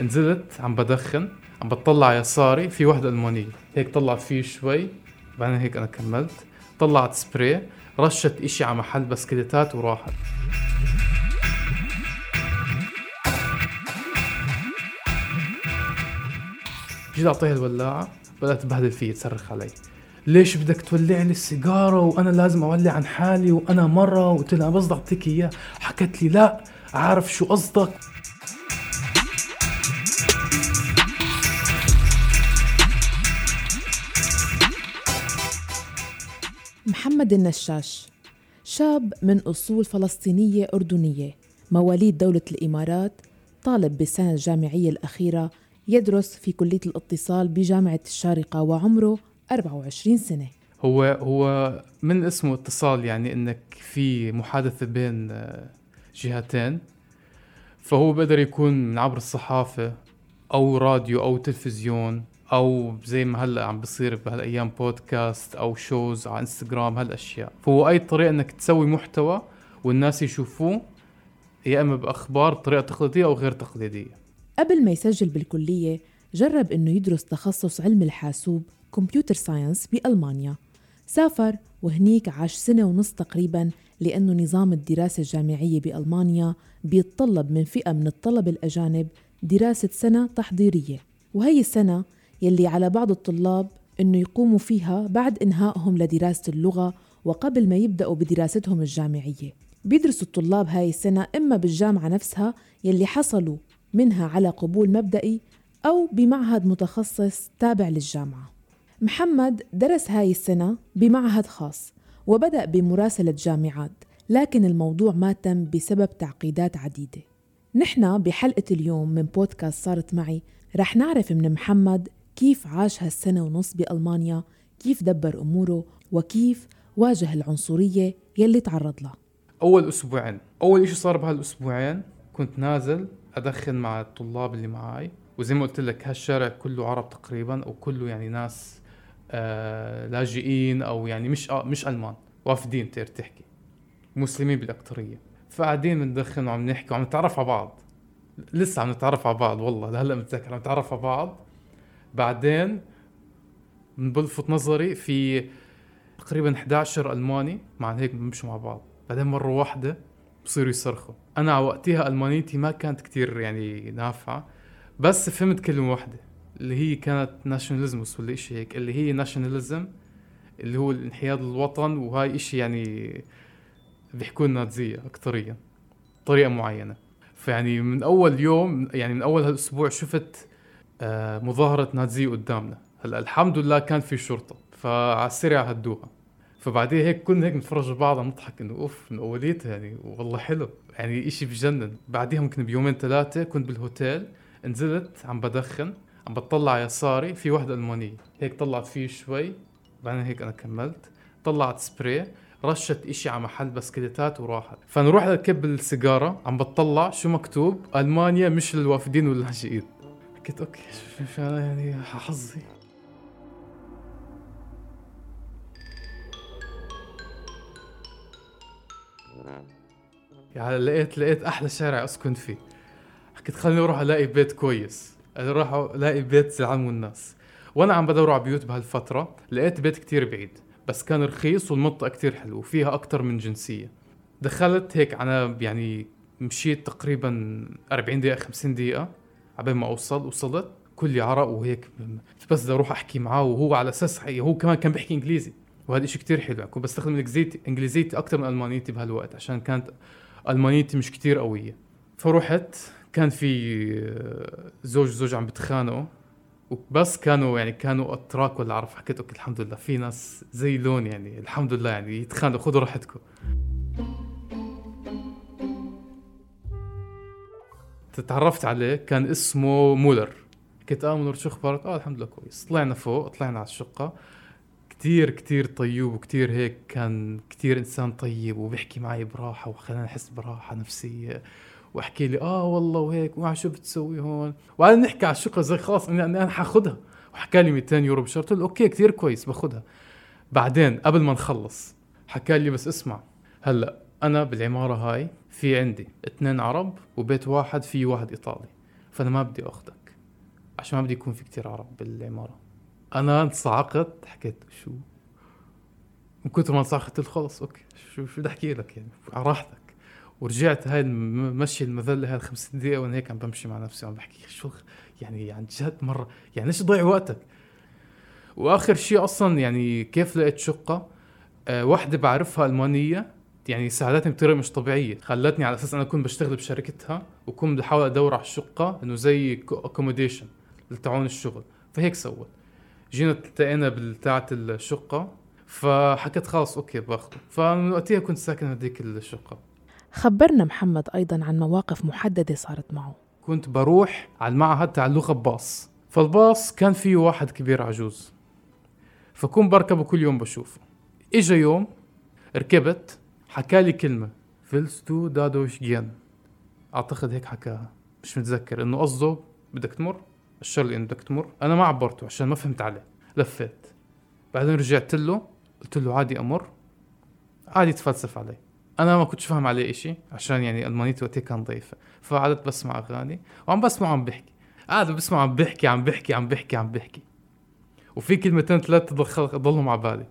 نزلت عم بدخن عم بطلع يساري في وحدة المانيه هيك طلعت فيه شوي بعدين هيك أنا كملت. طلعت سبراي رشت إشي على محل بسكليتات وراحت. جيت أعطيها الولاعة بدأت تبهدل فيي تصرخ علي. ليش بدك تولع لي السيجارة وأنا لازم أولع عن حالي وأنا مرة؟ وقلت لها بس أعطيك اياه حكت لي لا عارف شو قصدك. محمد النشاش شاب من أصول فلسطينية أردنية مواليد دولة الإمارات طالب بالسنة الجامعية الأخيرة يدرس في كلية الاتصال بجامعة الشارقة وعمره 24 سنة. هو هو من اسمه اتصال يعني إنك في محادثة بين آه، جهتين؟ فهو بقدر يكون من عبر الصحافة أو راديو أو تلفزيون. أو زي ما هلأ عم بصير بهالأيام بودكاست أو shows على انستغرام هالأشياء. فهو أي طريقة إنك تسوي محتوى والناس يشوفوه يا إما بأخبار بطريقه تقليدية أو غير تقليدية. قبل ما يسجل بالكلية جرب إنه يدرس تخصص علم الحاسوب computer science بألمانيا. سافر وهنيك عاش سنة ونص تقريبا لأنه نظام الدراسة الجامعية بألمانيا بيتطلب من فئة من الطلبة الأجانب دراسة سنة تحضيرية. وهي السنة يلي على بعض الطلاب إنه يقوموا فيها بعد إنهائهم لدراسة اللغة وقبل ما يبدأوا بدراستهم الجامعية. بيدرسوا الطلاب هاي السنة إما بالجامعة نفسها يلي حصلوا منها على قبول مبدئي أو بمعهد متخصص تابع للجامعة. محمد درس هاي السنة بمعهد خاص وبدأ بمراسلة جامعات لكن الموضوع ما تم بسبب تعقيدات عديدة. نحن بحلقة اليوم من بودكاست صارت معي رح نعرف من محمد كيف عاش هالسنة ونص بألمانيا؟ كيف دبر أموره؟ وكيف واجه العنصرية يلي تعرض لها؟ أول أسبوعين أول إشي صار بهالأسبوعين كنت نازل أدخن مع الطلاب اللي معي وزي ما قلت لك هالشارع كله عرب تقريبا وكله يعني ناس آه لاجئين أو يعني مش آه مش ألمان وافدين تقدر تحكي مسلمين بالاكثريه فقاعدين بندخن وعم نحكي وعم نتعرف على بعض لسه عم نتعرف على بعض والله لهلأ متذكر عم نتعرف على بعض. بعدين بلفت نظري في تقريبا 11 ألماني مع هيك بنمشوا مع بعض. بعدين مرة واحدة بصيروا يصرخوا. أنا على وقتها ألمانيتي ما كانت كتير يعني نافعة بس فهمت كلمة واحدة اللي هي كانت ناشوناليزموس ولا شيء هيك اللي هي ناشوناليزم اللي هو الانحياز للوطن وهاي إشي يعني بيحكوا لنا نازية أكتريا طريقة معينة. فيعني من أول يوم يعني من أول هالأسبوع شفت آه مظاهرة نازية قدامنا. هلا الحمد لله كان في شرطة فعلى السريع هدوها فبعدين هيك كنا هيك نتفرج بعض نضحك إنه أوف من اوليتها يعني والله حلو. يعني إشي بجنن. بعديها ممكن بيومين ثلاثة كنت بالهوتيل نزلت عم بدخن عم بطلع يساري. في وحدة ألمانية. هيك طلعت فيه شوي بعدين هيك أنا كملت. طلعت سبراي رشت إشي على محل بسكليتات وراحت. فانا رحت اكب السيجارة عم بطلع. شو مكتوب؟ ألمانيا مش للوافدين واللاجئين حكيت okay. شو يعني حظي. يعني لقيت لقيت أحلى شارع أسكن فيه. حكيت خليني أروح ألاقي بيت كويس. راح ألاقي بيت زعلان الناس. وأنا عم بدور على بيوت بهالفترة لقيت بيت كتير بعيد بس كان رخيص والمنطقة كتير حلوة وفيها أكتر من جنسية. دخلت هيك أنا يعني مشيت تقريبا 40 دقيقة 50 دقيقة. عبين ما اوصل وصلت كلي عرق وهيك بس بدي أروح أحكي معاه وهو على أساس حقيقي هو كمان كان بيحكي إنجليزي وهذا الشيء كتير حلو. كنت بستخدم انجليزيتي إنجليزيتي أكثر من ألمانيتي بهالوقت عشان كانت ألمانيتي مش كتير قوية. فرحت كان في آه، زوج زوج عم بتخانقوا وبس كانوا يعني كانوا أتراك ولا عرف حكيت okay الحمد لله في ناس زي لوني يعني الحمد لله يعني يتخانقوا خذوا راحتكم. تعرفت عليه كان اسمه مولر. قلت آه مولر شو أخبارك؟ آه الحمد لله كويس. طلعنا فوق طلعنا على الشقة. كتير كتير طيب وكتير هيك كان كتير إنسان طيب وبيحكي معي براحة وخلاني أحس براحة نفسية. وأحكي لي آه والله وهيك ومع شو بتسوي هون. وقعدنا نحكي على الشقة زي خلاص اني أنا حاخدها. وحكى لي 200 يورو بالشهر قلت له okay كتير كويس باخدها. بعدين قبل ما نخلص حكى لي بس اسمع هلأ أنا بالعمارة هاي في عندي اثنين عرب وبيت واحد فيه واحد إيطالي فأنا ما بدي أخذك عشان ما بدي يكون في كتير عرب بالعماره أنا انصعقت حكيت شو؟ من كثر ما انصعقت قلت خلص okay شو شو بدي أحكي لك يعني؟ على راحتك. ورجعت هاي المشي المذله هاي خمس دقائق وأنا هيك عم بمشي مع نفسي وعم بحكي شو يعني عن جد مرة يعني ليش تضيع وقتك؟ وآخر شيء أصلا يعني كيف لقيت شقة؟ أه واحدة بعرفها ألمانية يعني ساعدتني بطريقة مش طبيعية. خلتني على أساس أنا كنت بشتغل بشركتها وكنت بحاول أدور على الشقة إنه زي accommodation لتعون الشغل. فهيك سوت. جينا التقينا بتاعه الشقة فحكيت خلاص أوكي باخذه فمن وقتها كنت ساكن هذيك الشقة. خبرنا محمد أيضا عن مواقف محددة صارت معه. كنت بروح على المعهد تاع اللغة بباص فالباص كان فيه واحد كبير عجوز. فكون بركبه كل يوم بشوفه. إجا يوم ركبت حكى لي كلمة. Willst du da durchgehen أعتقد هيك حكاها. مش متذكر. إنه قصده بدك تمر؟ الشر لي إنه بدك تمر. أنا ما عبرته عشان ما فهمت عليه. لفيت. بعدين رجعت له. قلت له عادي أمر. عادي تفلسف علي أنا ما كنتش فاهم عليه إشي عشان يعني المانيتي وقتها كان ضعيفة. فقعدت بسمع أغاني. وعم بسمع عم بحكي. قاعد بسمع عم بحكي عم بحكي عم بحكي عم بحكي. وفي كلمتين ثلاثة ضلوا مع بالي.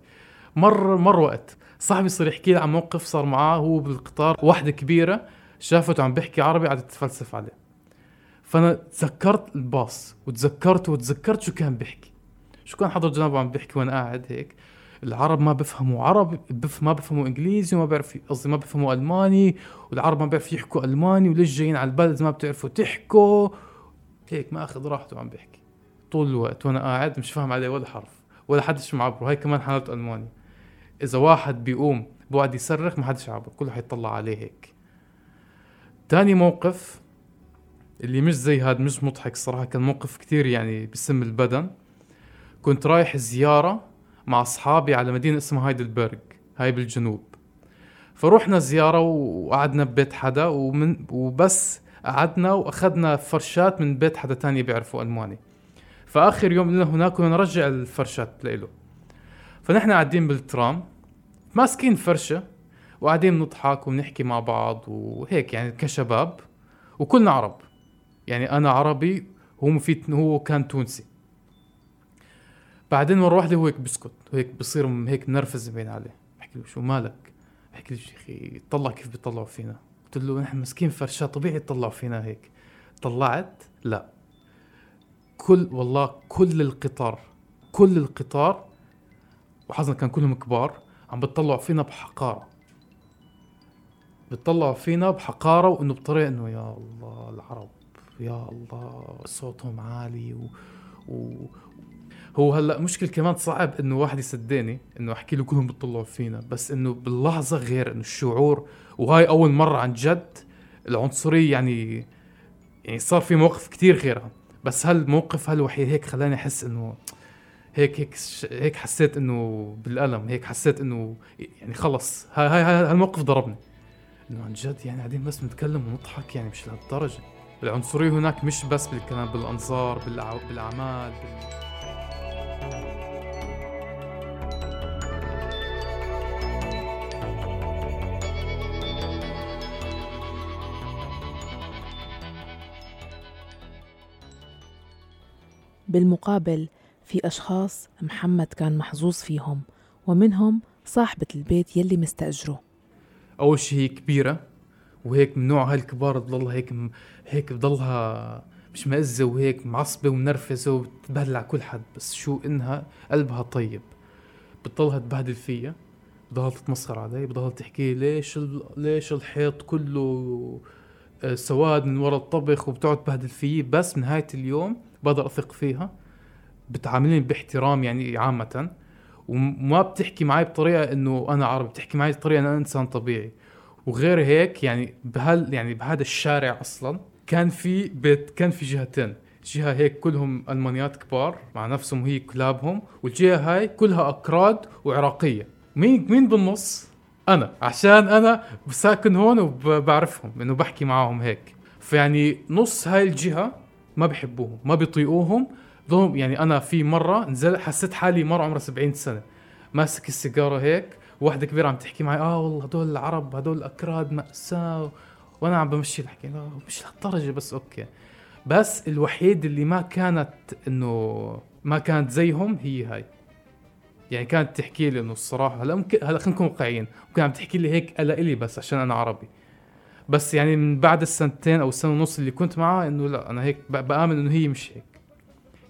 مر مر وقت. صاحبي صار يحكي لي عن موقف صار معاه هو بالقطار واحدة كبيرة شافته عم بيحكي عربي قعدت تفلسف عليه. فأنا تذكرت الباص وتذكرته وتذكرت شو كان بيحكي. شو كان حضر جنابه عم بيحكي وأنا قاعد هيك؟ العرب ما بفهموا عربي بف ما بفهموا إنجليزي وما بيعرف قصدي ما بفهموا ألماني والعرب ما بيعرف يحكوا ألماني وليش جايين على البلد ما بتعرفوا تحكوا؟ هيك ما أخذ راحته عم بيحكي. طول الوقت وأنا قاعد مش فاهم عليه ولا حرف ولا حدش معبره هاي كمان حالته الماني إذا واحد بيقوم بقعد يصرخ ما حدش عبر كله حيطلع عليه هيك. تاني موقف اللي مش زي هاد مش مضحك صراحة كان موقف كتير يعني بسم البدن. كنت رايح زيارة مع أصحابي على مدينة اسمها هايدلبرغ هاي بالجنوب. فروحنا زيارة وقعدنا ببيت حدا ومن وبس قعدنا وأخذنا فرشات من بيت حدا تاني بيعرفوا ألماني. فآخر يوم لنا هناك كنا نرجع الفرشات لإله. فنحن قاعدين بالترام ماسكين فرشة وقاعدين نضحك ونحكي مع بعض وهيك يعني كشباب وكلنا عرب. يعني أنا عربي هو مفيد هو كان تونسي. بعدين مرة واحدة هو هيك بسكت وهيك بصير هيك منرفز بين عليه. بحكي له شو مالك؟ بحكي له أخي طلع كيف بيطلعوا فينا؟ قلت له نحن ماسكين فرشات طبيعي يطلعوا فينا هيك. طلعت؟ لا. كل والله كل القطار كل القطار وحظنا كان كلهم كبار عم بتطلعوا فينا بحقارة. بتطلعوا فينا بحقارة وإنه بطريقة إنه يا الله العرب يا الله صوتهم عالي و, و... هو هلأ مشكل كمان صعب إنه واحد يصدقني إنه أحكي له كلهم بيطلعوا فينا بس إنه باللحظة غير إنه الشعور. وهاي أول مرة عن جد العنصرية يعني يعني صار في مواقف كتير غيرها. بس هالموقف هالوحيد هيك خلاني أحس إنه هيك هيك هيك حسيت إنه بالألم هيك حسيت إنه يعني خلص هاي هاي هالموقف ضربني. إنه عن جد يعني قاعدين بس نتكلم ونضحك يعني مش لهالدرجة. العنصرية هناك مش بس بالكلام بالأنظار بالأعمال بال... بالمقابل في أشخاص محمد كان محظوظ فيهم ومنهم صاحبة البيت يلي مستأجره. أول شيء هي كبيرة وهيك من نوع هالكبار بضلها هيك م... هيك بضلها مش مأزة وهيك معصبة ومنرفزة وبتبهدل على كل حد. بس شو إنها؟ قلبها طيب. بتضلها تبهدل فيا بضلها تتمسخر علي بضلها تحكي ليش ال... ليش الحيط كله آه، سواد من ورا الطبخ وبتقعد تبهدل فيه. بس نهاية اليوم بقدر أثق فيها. بتعاملني باحترام يعني عامة وما بتحكي معي بطريقة إنه أنا عربي بتحكي معي بطريقة أنا إنسان طبيعي. وغير هيك يعني بهال يعني بهذا الشارع أصلا كان في بيت كان في جهتين. جهة هيك كلهم ألمانيات كبار مع نفسهم هي كلابهم والجهة هاي كلها أكراد وعراقية. مين مين بالنص؟ أنا. عشان أنا ساكن هون وبعرفهم إنه بحكي معاهم هيك. فيعني نص هاي الجهة ما بحبوهم ما بيطيقوهم. ضم يعني أنا في مرة نزل حسيت حالي مرة عمرها 70 سنة. ماسك السيجارة هيك واحدة كبيرة عم تحكي معي آه والله هدول العرب هدول الاكراد مأساة. وأنا عم بمشي الحكي مش لهالدرجة بس أوكي. بس الوحيد اللي ما كانت إنه ما كانت زيهم هي هاي. يعني كانت تحكي لي إنه الصراحة هلا ممكن هلا خلينا نكون واقعيين ممكن عم تحكي لي هيك الا إلي بس عشان أنا عربي. بس يعني من بعد السنتين أو السنة ونص اللي كنت معها إنه لا أنا هيك بآمن إنه هي مش هيك.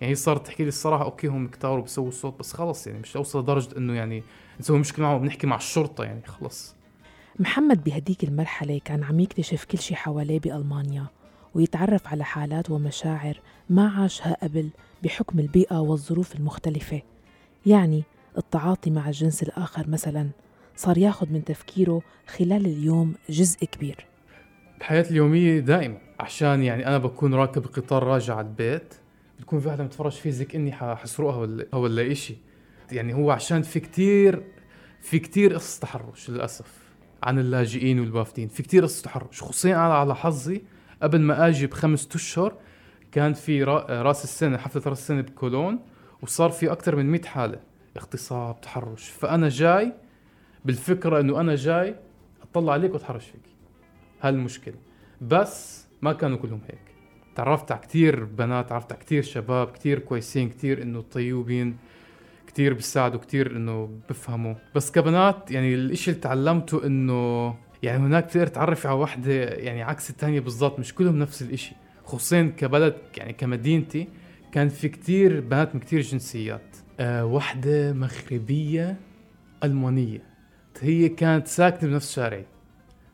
يعني هي صارت تحكي لي الصراحة أوكي هم كتار وبسووا الصوت بس خلص يعني مش أوصل لدرجة إنه يعني نسوي مشكلة معهم بنحكي مع الشرطة يعني خلص. محمد بهديك المرحلة كان عم يكتشف كل شيء حواليه بألمانيا ويتعرف على حالات ومشاعر ما عاشها قبل بحكم البيئة والظروف المختلفة. يعني التعاطي مع الجنس الآخر مثلا صار ياخذ من تفكيره خلال اليوم جزء كبير. بحياتي اليومية دائما عشان يعني أنا بكون راكب القطار راجع على البيت بتكون في واحدة متفرج في زيك إني حسرقها ولا ولا إشي يعني هو عشان في كتير في كتير قصص تحرش للأسف عن اللاجئين والوافدين في كتير قصص تحرش خصوصيا أنا على حظي قبل ما أجي بخمسة أشهر كان في رأس السنة حفلة رأس السنة بكولون وصار في أكثر من 100 حالة اغتصاب تحرش. فأنا جاي بالفكرة إنه أنا جاي أطلع عليك وأتحرش فيك. هاي المشكلة بس ما كانوا كلهم هيك. تعرفت على كثير بنات تعرفت على كثير شباب كثير كويسين كثير إنه طيوبين كثير بيساعدوا كثير إنه بفهموا. بس كبنات يعني الإشي اللي تعلمته إنه يعني هناك بتقدر تعرف على وحدة يعني عكس الثانية بالضبط مش كلهم نفس الإشي. خصوصا كبلد يعني كمدينتي كان في كتير بنات من كتير جنسيات. آه وحدة مغربية ألمانية. هي كانت ساكنة بنفس شارعي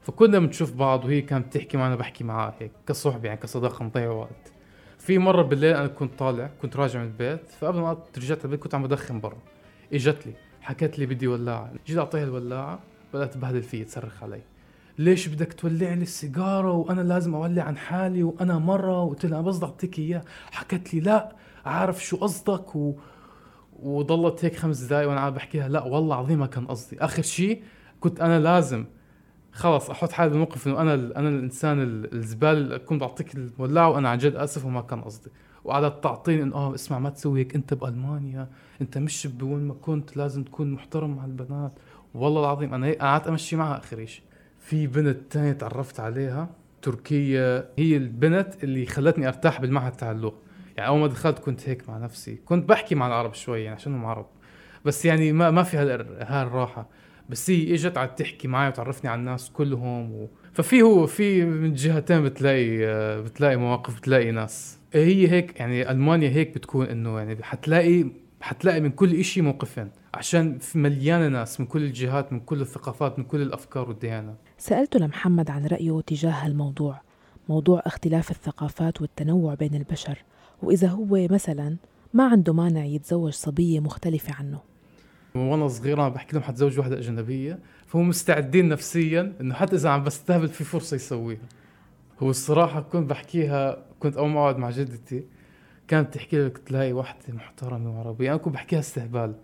فكنا بنشوف بعض وهي كانت تحكي معنا بحكي معها هيك كصحبة يعني كصداقة نضيع وقت. في مرة بالليل أنا كنت طالع كنت راجع من البيت فقبل ما رجعت البيت كنت عم بدخن برا. إجت لي حكت لي بدي ولاعة. جيت أعطيها الولاعة بدأت تبهدل فيي تصرخ علي. ليش بدك تولع لي السيجارة وأنا لازم أولع عن حالي وأنا مرة؟ وقلت لها بس أعطيك إياه حكت لي لا عارف شو قصدك. و... وضلت هيك خمس دقايق وأنا عم بحكيها لا والله العظيم ما كان قصدي. آخر شيء كنت أنا لازم خلص أحط حالي بموقف إنه أنا أنا الإنسان الزبالة اللي كنت بعطيك الولاعه وأنا عن جد آسف وما كان قصدي. وقعدت تعطيني إنه آه اسمع ما تسوي هيك أنت بألمانيا أنت مش بوين ما كنت لازم تكون محترم مع البنات. والله العظيم أنا قعدت أمشي معها آخر شيء في بنت تانية تعرفت عليها تركية هي البنت اللي خلتني أرتاح بالمعهد تاع اللغة. يعني أول ما دخلت كنت هيك مع نفسي. كنت بحكي مع العرب شوي يعني عشانهم عرب. بس يعني ما ما في هاي الراحه بس هي إجت قعدت تحكي معي وتعرفني على الناس كلهم و... ففي هو في من جهتين بتلاقي بتلاقي مواقف بتلاقي ناس. هي هيك يعني ألمانيا هيك بتكون إنه يعني حتلاقي حتلاقي من كل إشي موقفين عشان مليانة ناس من كل الجهات من كل الثقافات من كل الأفكار والديانات. سالته لمحمد عن رأيه تجاه الموضوع موضوع اختلاف الثقافات والتنوع بين البشر وإذا هو مثلا ما عنده مانع يتزوج صبية مختلفة عنه. وأنا صغير أنا بحكي لهم حتزوج وحدة أجنبية فهم مستعدين نفسيا إنه حتى إذا عم بستهبل في فرصة يسويها. هو الصراحة كنت بحكيها كنت أول ما اقعد مع جدتي كانت تحكي لك تلاقي وحدة محترمة وعربية. أنا كنت بحكيها استهبال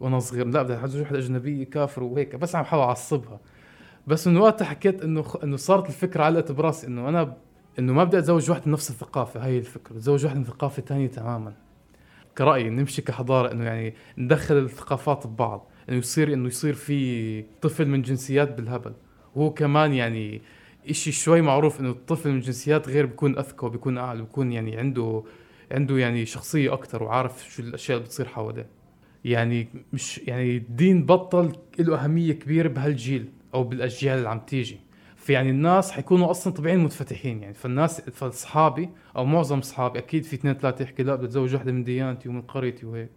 وأنا صغير. لا بدي اتزوج وحدة أجنبية كافر وهيك بس عم بحاول أعصبها. بس من وقتها حكيت إنه إنه صارت الفكرة علقت براسي إنه أنا إنه ما بدي أتزوج واحد من نفس الثقافة. هاي الفكرة أتزوج واحد من ثقافة ثانية تماما. كرأيي نمشي كحضارة إنه يعني ندخل الثقافات ببعض إنه يصير إنه يصير في طفل من جنسيات بالهبل. وهو كمان يعني إشي شوي معروف إنه الطفل من جنسيات غير بيكون أذكى وبيكون أعلى بيكون يعني عنده عنده يعني شخصية أكثر وعارف شو الأشياء اللي بتصير حواليه. يعني مش يعني الدين بطل له أهمية كبيرة بهالجيل أو بالأجيال اللي عم تيجي. في يعني الناس حيكونوا أصلا طبيعيين متفتحين يعني. فالناس فأصحابي أو معظم أصحابي أكيد في اثنين ثلاثة يحكي لا بدي اتزوج وحدة من ديانتي ومن قريتي وهيك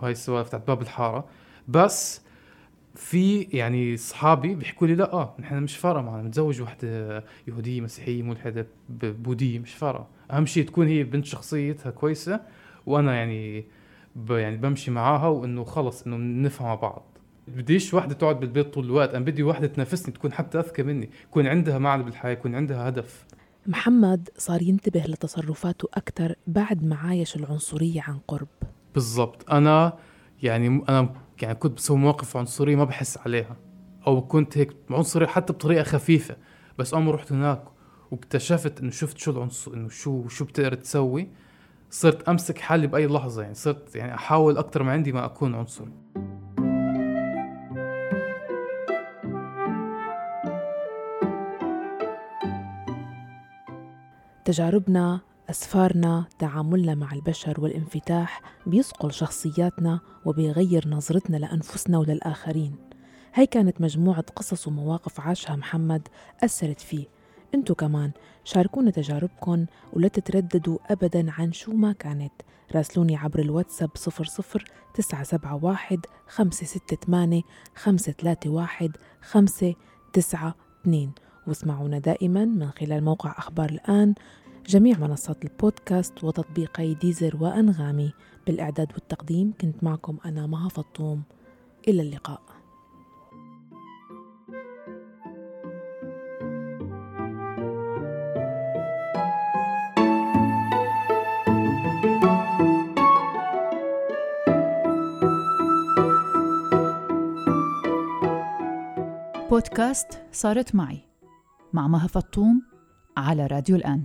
وهي السوالف تاعت باب الحارة. بس في يعني أصحابي بيحكوا لي لا آه نحن مش فارقه معنا نتزوج وحدة يهودية مسيحية ملحدة بوديه مش فارقه أهم شيء تكون هي بنت شخصيتها كويسة وأنا يعني يعني بمشي معاها وإنه خلص إنه نفهم مع بعض. بديش وحده تقعد بالبيت طول الوقت أنا بدي وحده تنافسني تكون حتى أذكى مني يكون عندها معنى بالحياة يكون عندها هدف. محمد صار ينتبه لتصرفاته أكثر بعد ما عايش العنصرية عن قرب. بالضبط. أنا يعني أنا يعني كنت بسوي مواقف عنصرية ما بحس عليها أو كنت هيك عنصري حتى بطريقة خفيفة بس أول ما رحت هناك واكتشفت إنه شفت شو العنصر إنه شو شو بتقدر تسوي. صرت أمسك حالي بأي لحظة يعني صرت يعني أحاول أكثر ما عندي ما أكون عنصري. تجاربنا أسفارنا تعاملنا مع البشر والانفتاح بيصقل شخصياتنا وبيغير نظرتنا لأنفسنا وللآخرين. هاي كانت مجموعة قصص ومواقف عاشها محمد أثرت فيه. انتو كمان شاركونا تجاربكم ولا تترددوا أبدا عن شو ما كانت. راسلوني عبر الواتساب 00 971 568 531 592 واسمعونا دائما من خلال موقع أخبار الآن جميع منصات البودكاست وتطبيقي ديزر وأنغامي. بالإعداد والتقديم كنت معكم أنا مها فطوم. إلى اللقاء. بودكاست صارت معي مع مها فطوم على راديو الآن.